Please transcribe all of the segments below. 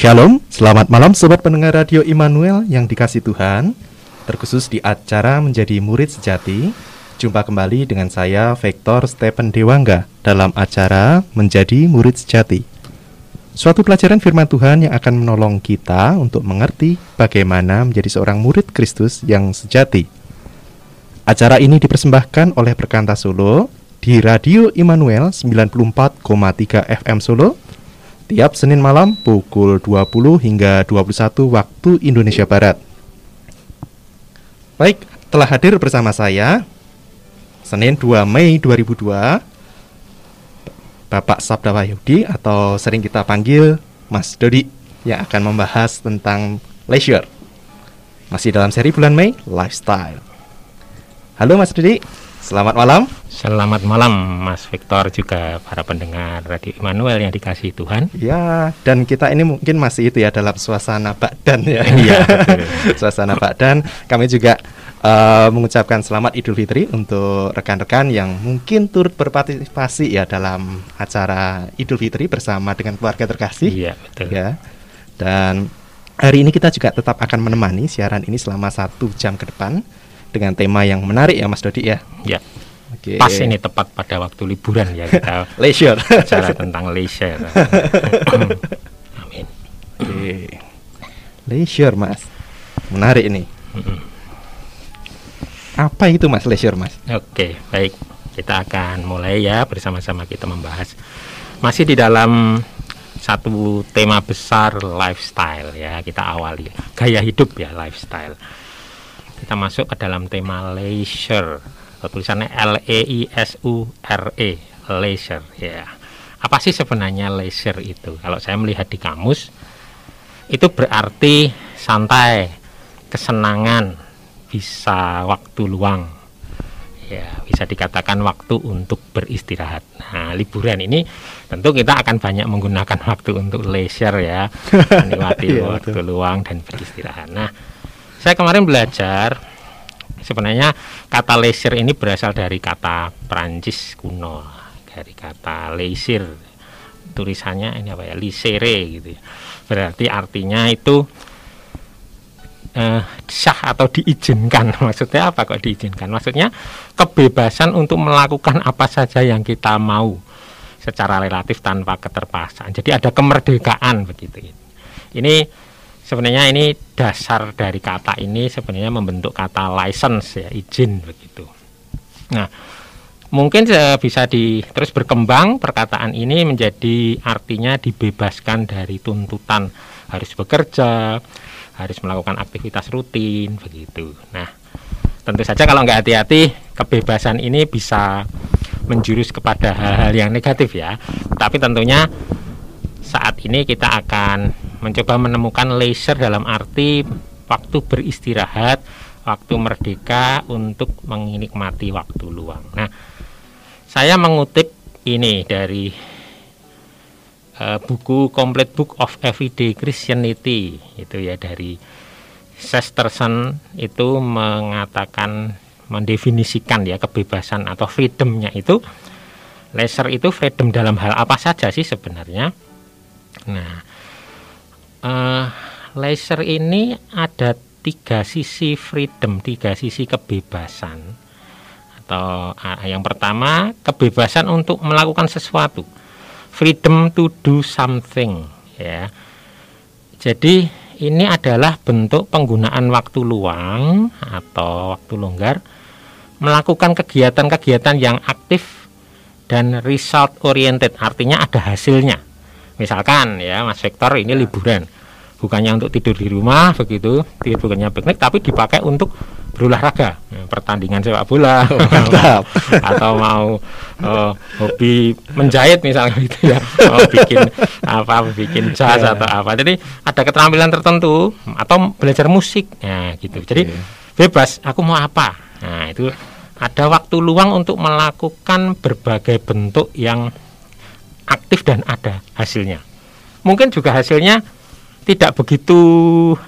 Shalom, selamat malam sobat pendengar radio Immanuel yang dikasih Tuhan. Terkhusus di acara menjadi murid sejati, jumpa kembali dengan saya Vektor Stephen Dewangga dalam acara menjadi murid sejati. Suatu pelajaran firman Tuhan yang akan menolong kita untuk mengerti bagaimana menjadi seorang murid Kristus yang sejati. Acara ini dipersembahkan oleh Perkanta Solo di Radio Immanuel 94,3 FM Solo tiap Senin malam pukul 20 hingga 21 waktu Indonesia Barat. Baik, telah hadir bersama saya Senin 2 Mei 2002 Bapak Sabda Wahyudi atau sering kita panggil Mas Dodi yang akan membahas tentang leisure. Masih dalam seri bulan Mei, lifestyle. Halo Mas Dodi. Selamat malam. Selamat malam Mas Victor juga para pendengar Radio Immanuel yang dikasih Tuhan. Ya, dan kita ini mungkin masih itu ya dalam suasana Bakdan ya. Iya, suasana Bakdan. Kami juga uh, mengucapkan selamat Idul Fitri untuk rekan-rekan yang mungkin turut berpartisipasi ya dalam acara Idul Fitri bersama dengan keluarga terkasih. Iya, betul. Ya. Dan hari ini kita juga tetap akan menemani siaran ini selama satu jam ke depan dengan tema yang menarik ya Mas Dodi ya. Ya. Oke. Pas ini tepat pada waktu liburan ya kita leisure. Bicara tentang leisure. Amin. Oke. Leisure Mas. Menarik ini. Apa itu Mas leisure Mas? Oke, baik. Kita akan mulai ya bersama-sama kita membahas masih di dalam satu tema besar lifestyle ya kita awali gaya hidup ya lifestyle kita masuk ke dalam tema leisure. Tulisannya L E I S U R E leisure ya. Apa sih sebenarnya leisure itu? Kalau saya melihat di kamus itu berarti santai kesenangan bisa waktu luang. Ya bisa dikatakan waktu untuk beristirahat. Nah, liburan ini tentu kita akan banyak menggunakan waktu untuk leisure ya, menikmati iya, waktu luang dan beristirahat. Nah, saya kemarin belajar sebenarnya kata leisure ini berasal dari kata Perancis kuno, dari kata leisure. Tulisannya ini apa ya? Lisere gitu ya. Berarti artinya itu eh, sah atau diizinkan. Maksudnya apa kok diizinkan? Maksudnya kebebasan untuk melakukan apa saja yang kita mau secara relatif tanpa keterpaksaan. Jadi ada kemerdekaan begitu. Ini sebenarnya ini dasar dari kata ini sebenarnya membentuk kata license ya izin begitu. Nah, mungkin bisa di terus berkembang perkataan ini menjadi artinya dibebaskan dari tuntutan harus bekerja, harus melakukan aktivitas rutin begitu. Nah, tentu saja kalau nggak hati-hati kebebasan ini bisa menjurus kepada hal-hal yang negatif ya. Tapi tentunya saat ini kita akan mencoba menemukan leisure dalam arti waktu beristirahat, waktu merdeka untuk menikmati waktu luang. Nah, saya mengutip ini dari uh, buku Complete Book of Everyday Christianity itu ya dari Sesterson itu mengatakan mendefinisikan ya kebebasan atau freedomnya itu leisure itu freedom dalam hal apa saja sih sebenarnya nah uh, leisure ini ada tiga sisi freedom tiga sisi kebebasan atau uh, yang pertama kebebasan untuk melakukan sesuatu freedom to do something ya. Jadi ini adalah bentuk penggunaan waktu luang atau waktu longgar melakukan kegiatan-kegiatan yang aktif dan result oriented artinya ada hasilnya. Misalkan ya Mas Victor ini liburan. Bukannya untuk tidur di rumah begitu, tidur bukannya piknik tapi dipakai untuk berolahraga. Ya, pertandingan sepak bola. Oh, atau mau uh, hobi menjahit misalnya gitu ya. Mau bikin apa bikin jazz yeah. atau apa. Jadi ada keterampilan tertentu atau belajar musik. Ya gitu. Jadi bebas aku mau apa? Nah itu ada waktu luang untuk melakukan berbagai bentuk yang aktif dan ada hasilnya mungkin juga hasilnya tidak begitu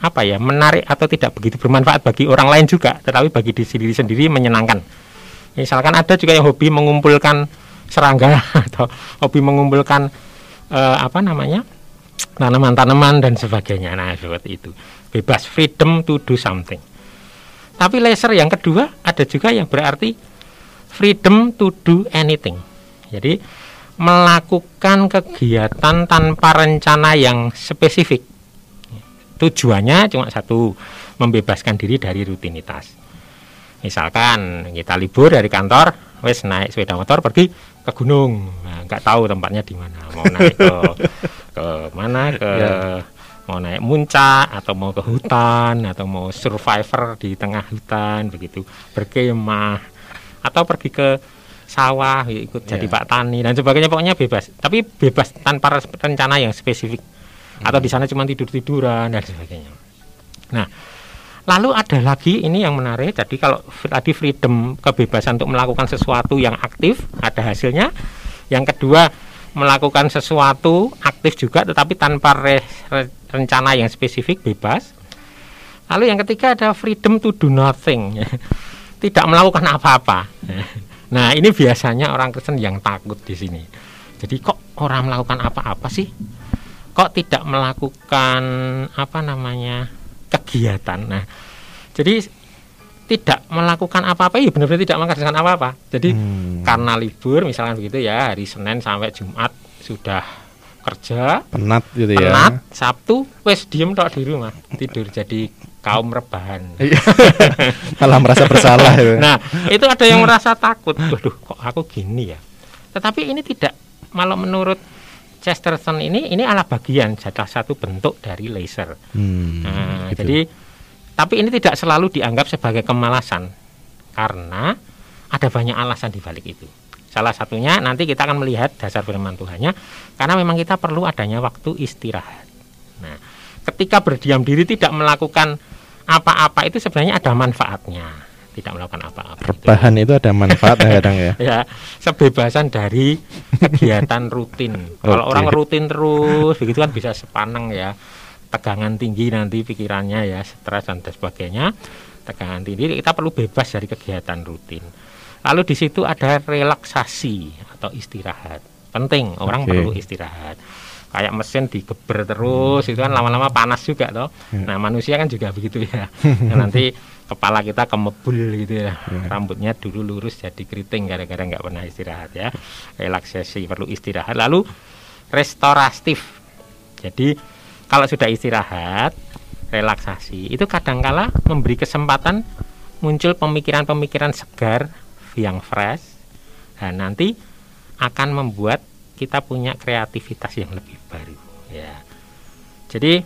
apa ya menarik atau tidak begitu bermanfaat bagi orang lain juga tetapi bagi diri sendiri sendiri menyenangkan misalkan ada juga yang hobi mengumpulkan serangga atau hobi mengumpulkan eh, apa namanya tanaman-tanaman dan sebagainya. Nah, seperti itu. Bebas freedom to do something. Tapi laser yang kedua ada juga yang berarti freedom to do anything. Jadi melakukan kegiatan tanpa rencana yang spesifik. Tujuannya cuma satu, membebaskan diri dari rutinitas. Misalkan kita libur dari kantor, wes naik sepeda motor pergi ke gunung, nah, nggak tahu tempatnya di mana, mau naik ke ke mana ke yeah. mau naik muncak atau mau ke hutan atau mau survivor di tengah hutan begitu berkemah atau pergi ke sawah ikut yeah. jadi pak tani dan sebagainya pokoknya bebas tapi bebas tanpa rencana yang spesifik hmm. atau di sana cuma tidur tiduran dan sebagainya nah Lalu ada lagi ini yang menarik. Jadi kalau tadi freedom kebebasan untuk melakukan sesuatu yang aktif ada hasilnya. Yang kedua melakukan sesuatu aktif juga tetapi tanpa re, re, rencana yang spesifik bebas. Lalu yang ketiga ada freedom to do nothing. Tidak melakukan apa-apa. Nah, ini biasanya orang Kristen yang takut di sini. Jadi kok orang melakukan apa-apa sih? Kok tidak melakukan apa namanya? kegiatan. Nah, jadi tidak melakukan apa-apa ya benar-benar tidak mengerjakan apa-apa. Jadi hmm. karena libur misalnya begitu ya hari Senin sampai Jumat sudah kerja penat gitu ya. Penat Sabtu wes diem tok di rumah tidur jadi kaum rebahan. Iya. Malah merasa bersalah itu. Nah, itu ada yang merasa takut. Waduh, kok aku gini ya. Tetapi ini tidak malah menurut Chesterton ini ini adalah bagian salah satu bentuk dari laser. Hmm, nah, gitu. Jadi tapi ini tidak selalu dianggap sebagai kemalasan karena ada banyak alasan di balik itu. Salah satunya nanti kita akan melihat dasar firman Tuhannya karena memang kita perlu adanya waktu istirahat. Nah, ketika berdiam diri tidak melakukan apa-apa itu sebenarnya ada manfaatnya tidak melakukan apa-apa. Rebahan itu. itu ada manfaatnya kadang ya. ya, sebebasan dari kegiatan rutin. Kalau okay. orang rutin terus begitu kan bisa sepaneng ya. Tegangan tinggi nanti pikirannya ya, stres dan sebagainya. Tegangan tinggi kita perlu bebas dari kegiatan rutin. Lalu di situ ada relaksasi atau istirahat. Penting, orang okay. perlu istirahat kayak mesin digeber terus itu kan lama-lama panas juga toh. Ya. Nah, manusia kan juga begitu ya. nah, nanti kepala kita kemebul gitu ya. ya. Rambutnya dulu lurus jadi keriting gara-gara nggak pernah istirahat ya. Relaksasi perlu istirahat. Lalu restoratif. Jadi kalau sudah istirahat, relaksasi itu kadangkala memberi kesempatan muncul pemikiran-pemikiran segar yang fresh dan nanti akan membuat kita punya kreativitas yang lebih baru ya. Jadi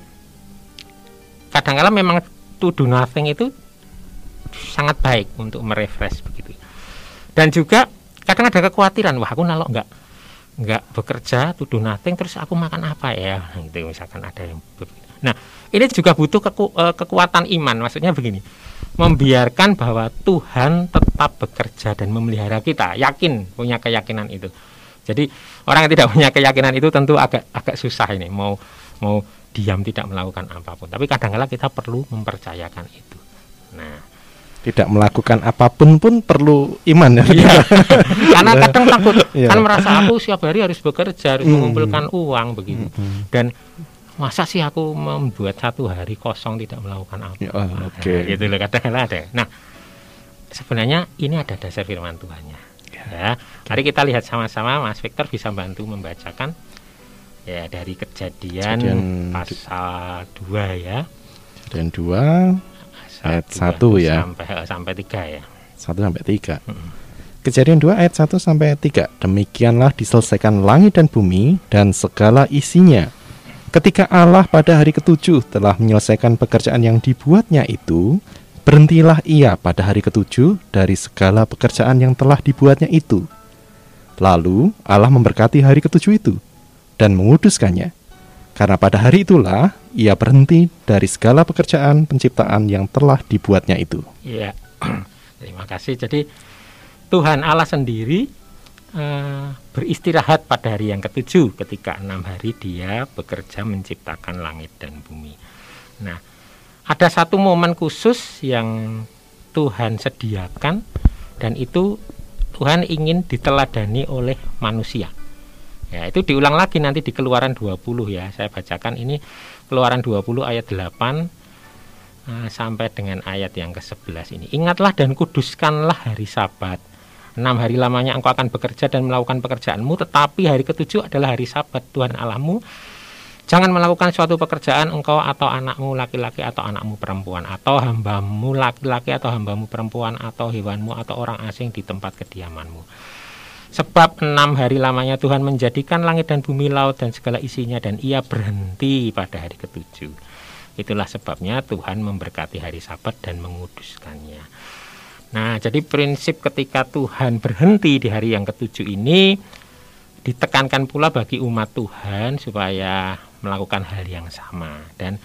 kadangkala memang to do nothing itu sangat baik untuk merefresh begitu. Dan juga kadang ada kekhawatiran, wah aku kalau nggak nggak bekerja to do nothing terus aku makan apa ya? Gitu misalkan ada yang nah ini juga butuh keku, uh, kekuatan iman. Maksudnya begini membiarkan bahwa Tuhan tetap bekerja dan memelihara kita. Yakin punya keyakinan itu jadi orang yang tidak punya keyakinan itu tentu agak agak susah ini mau mau diam tidak melakukan apa pun tapi kadang-kala kita perlu mempercayakan itu nah tidak melakukan apa pun pun perlu iman ya. Iya. Karena kadang takut iya. kan merasa aku setiap hari harus bekerja, harus hmm. mengumpulkan uang begitu. Hmm. Dan masa sih aku membuat satu hari kosong tidak melakukan apa? Ya, oh, Oke. Okay. Nah, gitu loh kadang ada. Nah, sebenarnya ini ada dasar firman Tuhannya. Ya. Mari kita lihat sama-sama Mas Victor bisa bantu membacakan ya dari kejadian, kejadian pasal 2 ya. Kejadian 2 ayat 1 ya. Sampai eh, sampai 3 ya. 1 sampai 3. Hmm. Kejadian 2 ayat 1 sampai 3. Demikianlah diselesaikan langit dan bumi dan segala isinya. Ketika Allah pada hari ketujuh telah menyelesaikan pekerjaan yang dibuatnya itu, berhentilah ia pada hari ketujuh dari segala pekerjaan yang telah dibuatnya itu. Lalu Allah memberkati hari ketujuh itu dan menguduskannya karena pada hari itulah ia berhenti dari segala pekerjaan penciptaan yang telah dibuatnya itu. Iya, terima kasih. Jadi Tuhan Allah sendiri uh, beristirahat pada hari yang ketujuh ketika enam hari dia bekerja menciptakan langit dan bumi. Nah, ada satu momen khusus yang Tuhan sediakan dan itu Tuhan ingin diteladani oleh manusia. Ya, itu diulang lagi nanti di Keluaran 20 ya. Saya bacakan ini Keluaran 20 ayat 8 uh, sampai dengan ayat yang ke-11 ini. Ingatlah dan kuduskanlah hari Sabat. Enam hari lamanya engkau akan bekerja dan melakukan pekerjaanmu, tetapi hari ketujuh adalah hari Sabat Tuhan Allahmu. Jangan melakukan suatu pekerjaan engkau atau anakmu laki-laki atau anakmu perempuan atau hambamu laki-laki atau hambamu perempuan atau hewanmu atau orang asing di tempat kediamanmu Sebab enam hari lamanya Tuhan menjadikan langit dan bumi, laut dan segala isinya dan ia berhenti pada hari ketujuh. Itulah sebabnya Tuhan memberkati hari sabat dan menguduskannya. Nah, jadi prinsip ketika Tuhan berhenti di hari yang ketujuh ini ditekankan pula bagi umat Tuhan supaya melakukan hal yang sama dan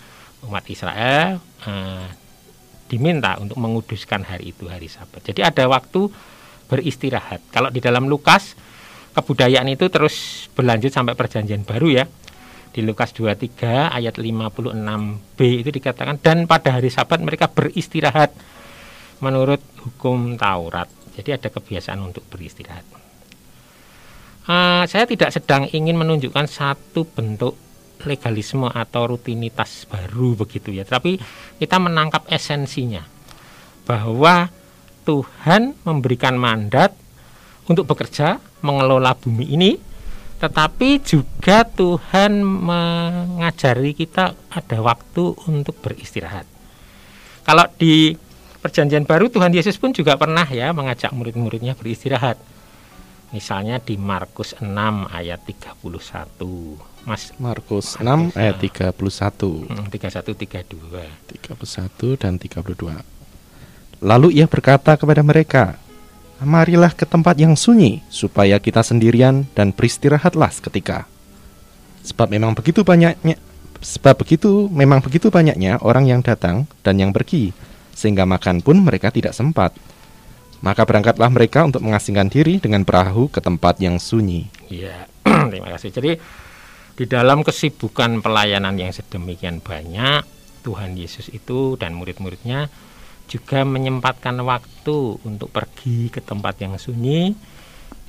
umat Israel eh, diminta untuk menguduskan hari itu hari Sabat. Jadi ada waktu beristirahat. Kalau di dalam Lukas kebudayaan itu terus berlanjut sampai perjanjian baru ya. Di Lukas 23 ayat 56b itu dikatakan dan pada hari Sabat mereka beristirahat menurut hukum Taurat. Jadi ada kebiasaan untuk beristirahat. Uh, saya tidak sedang ingin menunjukkan satu bentuk legalisme atau rutinitas baru begitu ya, tapi kita menangkap esensinya bahwa Tuhan memberikan mandat untuk bekerja mengelola bumi ini tetapi juga Tuhan mengajari kita ada waktu untuk beristirahat. Kalau di Perjanjian Baru Tuhan Yesus pun juga pernah ya mengajak murid-muridnya beristirahat. Misalnya di Markus 6 ayat 31. Mas Markus 6 ayat 31. 31 32. 31 dan 32. Lalu ia berkata kepada mereka, Marilah ke tempat yang sunyi, supaya kita sendirian dan beristirahatlah seketika. Sebab memang begitu banyaknya, sebab begitu memang begitu banyaknya orang yang datang dan yang pergi, sehingga makan pun mereka tidak sempat. Maka berangkatlah mereka untuk mengasingkan diri dengan perahu ke tempat yang sunyi. Iya, terima kasih. Jadi di dalam kesibukan pelayanan yang sedemikian banyak, Tuhan Yesus itu dan murid-muridnya juga menyempatkan waktu untuk pergi ke tempat yang sunyi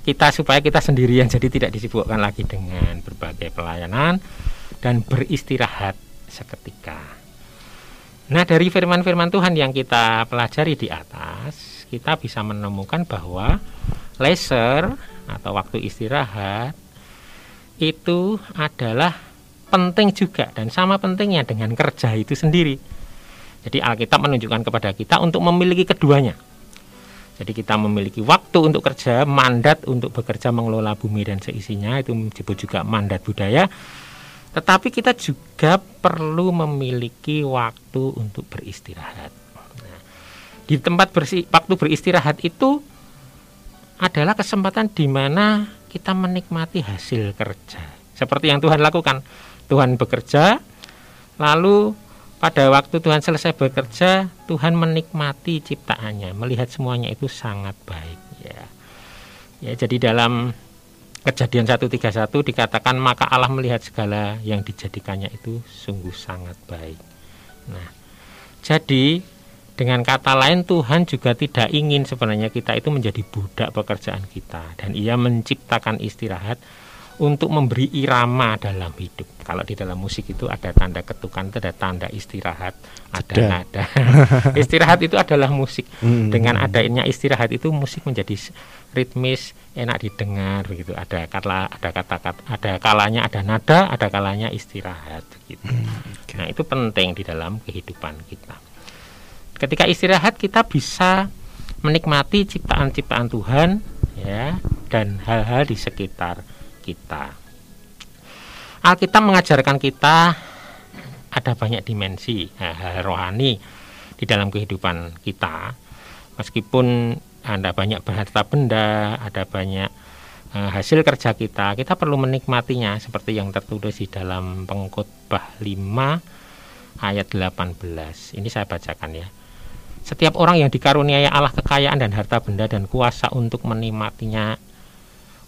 kita supaya kita sendirian jadi tidak disibukkan lagi dengan berbagai pelayanan dan beristirahat seketika. Nah, dari firman-firman Tuhan yang kita pelajari di atas, kita bisa menemukan bahwa leisure atau waktu istirahat itu adalah penting juga dan sama pentingnya dengan kerja itu sendiri jadi Alkitab menunjukkan kepada kita untuk memiliki keduanya. Jadi kita memiliki waktu untuk kerja, mandat untuk bekerja mengelola bumi dan seisinya itu disebut juga mandat budaya. Tetapi kita juga perlu memiliki waktu untuk beristirahat. Nah, di tempat bersi, waktu beristirahat itu adalah kesempatan di mana kita menikmati hasil kerja. Seperti yang Tuhan lakukan. Tuhan bekerja, lalu pada waktu Tuhan selesai bekerja, Tuhan menikmati ciptaannya, melihat semuanya itu sangat baik ya. Ya, jadi dalam Kejadian 131 dikatakan maka Allah melihat segala yang dijadikannya itu sungguh sangat baik. Nah, jadi dengan kata lain Tuhan juga tidak ingin sebenarnya kita itu menjadi budak pekerjaan kita dan ia menciptakan istirahat untuk memberi irama dalam hidup. Kalau di dalam musik itu ada tanda ketukan, ada tanda istirahat, ada nada. istirahat itu adalah musik. Hmm. Dengan adanya istirahat itu musik menjadi ritmis, enak didengar gitu. Ada kata ada kata-kata ada kalanya ada nada, ada kalanya istirahat gitu. Hmm, okay. Nah, itu penting di dalam kehidupan kita. Ketika istirahat kita bisa menikmati ciptaan-ciptaan Tuhan ya dan hal-hal di sekitar kita. Alkitab mengajarkan kita ada banyak dimensi hal rohani di dalam kehidupan kita. Meskipun ada banyak harta benda, ada banyak uh, hasil kerja kita, kita perlu menikmatinya seperti yang tertulis di dalam Pengkhotbah 5 ayat 18. Ini saya bacakan ya. Setiap orang yang dikaruniai Allah kekayaan dan harta benda dan kuasa untuk menikmatinya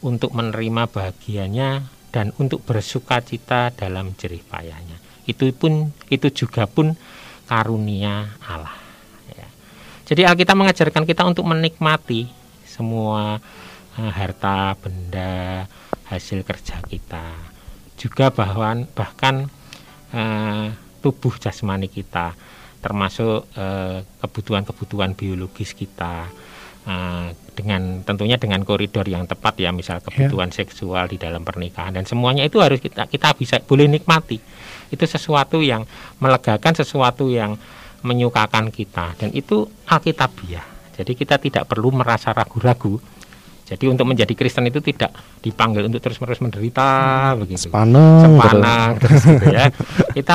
untuk menerima bahagianya dan untuk bersuka cita dalam jerih payahnya. Itu pun itu juga pun karunia Allah. Ya. Jadi Alkitab mengajarkan kita untuk menikmati semua uh, harta benda, hasil kerja kita juga bahwa bahkan eh, tubuh jasmani kita termasuk eh, kebutuhan-kebutuhan biologis kita eh, dengan tentunya dengan koridor yang tepat ya misal kebutuhan yeah. seksual di dalam pernikahan dan semuanya itu harus kita kita bisa boleh nikmati itu sesuatu yang melegakan sesuatu yang menyukakan kita dan itu alkitabiah jadi kita tidak perlu merasa ragu-ragu jadi untuk menjadi Kristen itu tidak dipanggil untuk terus-menerus menderita hmm, begitu. Sepanang, sepanang terus gitu ya. Kita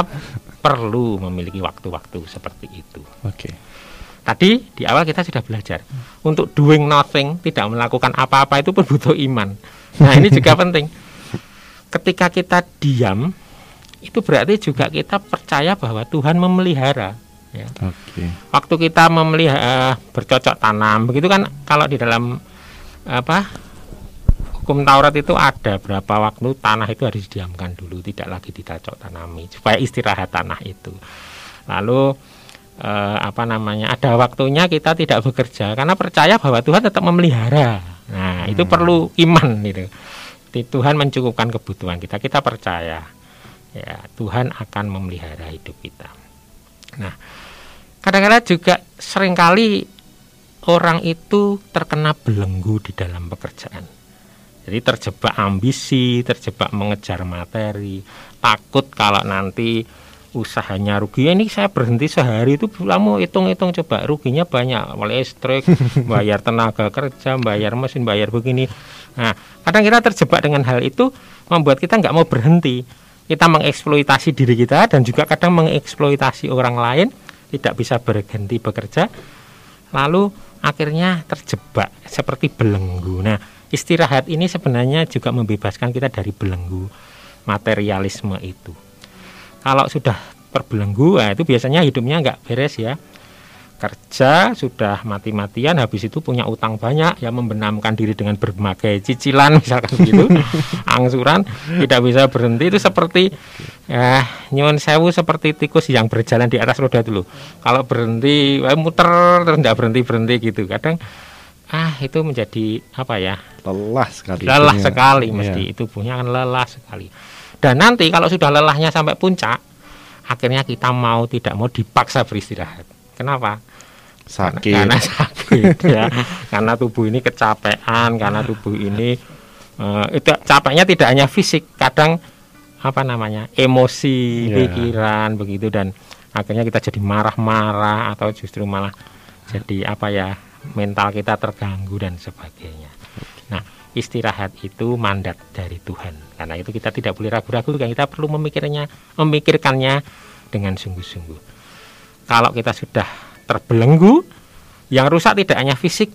perlu memiliki waktu-waktu seperti itu. Oke. Okay. Tadi di awal kita sudah belajar untuk doing nothing, tidak melakukan apa-apa itu pun butuh iman. Nah, ini juga penting. Ketika kita diam, itu berarti juga kita percaya bahwa Tuhan memelihara ya. Okay. Waktu kita memelihara bercocok tanam, begitu kan kalau di dalam apa hukum Taurat itu ada berapa waktu tanah itu harus didiamkan dulu tidak lagi ditacok tanami supaya istirahat tanah itu lalu eh, apa namanya ada waktunya kita tidak bekerja karena percaya bahwa Tuhan tetap memelihara nah hmm. itu perlu iman gitu Tuhan mencukupkan kebutuhan kita kita percaya ya Tuhan akan memelihara hidup kita nah kadang-kadang juga sering kali orang itu terkena belenggu di dalam pekerjaan. Jadi terjebak ambisi, terjebak mengejar materi, takut kalau nanti usahanya rugi. Ini saya berhenti sehari itu kamu hitung-hitung coba ruginya banyak, listrik, bayar tenaga kerja, bayar mesin, bayar begini. Nah, kadang kita terjebak dengan hal itu membuat kita nggak mau berhenti. Kita mengeksploitasi diri kita dan juga kadang mengeksploitasi orang lain, tidak bisa berhenti bekerja. Lalu akhirnya terjebak seperti belenggu. Nah, istirahat ini sebenarnya juga membebaskan kita dari belenggu materialisme itu. Kalau sudah terbelenggu, nah itu biasanya hidupnya nggak beres ya. Kerja sudah mati-matian habis itu punya utang banyak ya membenamkan diri dengan berbagai cicilan misalkan gitu. Angsuran tidak bisa berhenti. Itu seperti ya nyuwun sewu seperti tikus yang berjalan di atas roda dulu kalau berhenti muter terus tidak berhenti berhenti gitu. Kadang ah itu menjadi apa ya lelah sekali lelah sekali ya. mesti itu punya kan lelah sekali dan nanti kalau sudah lelahnya sampai puncak akhirnya kita mau tidak mau dipaksa beristirahat Kenapa? Sakit. Karena, sakit ya. karena tubuh ini kecapean, karena tubuh ini uh, itu capeknya tidak hanya fisik, kadang apa namanya? emosi, yeah. pikiran begitu dan akhirnya kita jadi marah-marah atau justru malah jadi apa ya? Mental kita terganggu dan sebagainya. Nah, istirahat itu mandat dari Tuhan. Karena itu kita tidak boleh ragu-ragu, kita perlu memikirnya, memikirkannya dengan sungguh-sungguh kalau kita sudah terbelenggu, yang rusak tidak hanya fisik,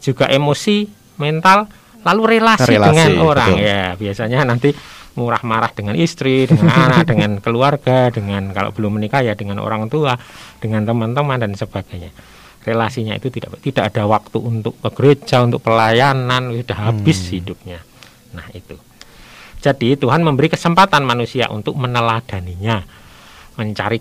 juga emosi, mental, lalu relasi, relasi dengan orang. Betul. Ya, biasanya nanti murah marah dengan istri, dengan anak, dengan keluarga, dengan kalau belum menikah ya dengan orang tua, dengan teman-teman dan sebagainya. Relasinya itu tidak tidak ada waktu untuk ke gereja, untuk pelayanan, sudah habis hmm. hidupnya. Nah, itu. Jadi Tuhan memberi kesempatan manusia untuk meneladaninya mencari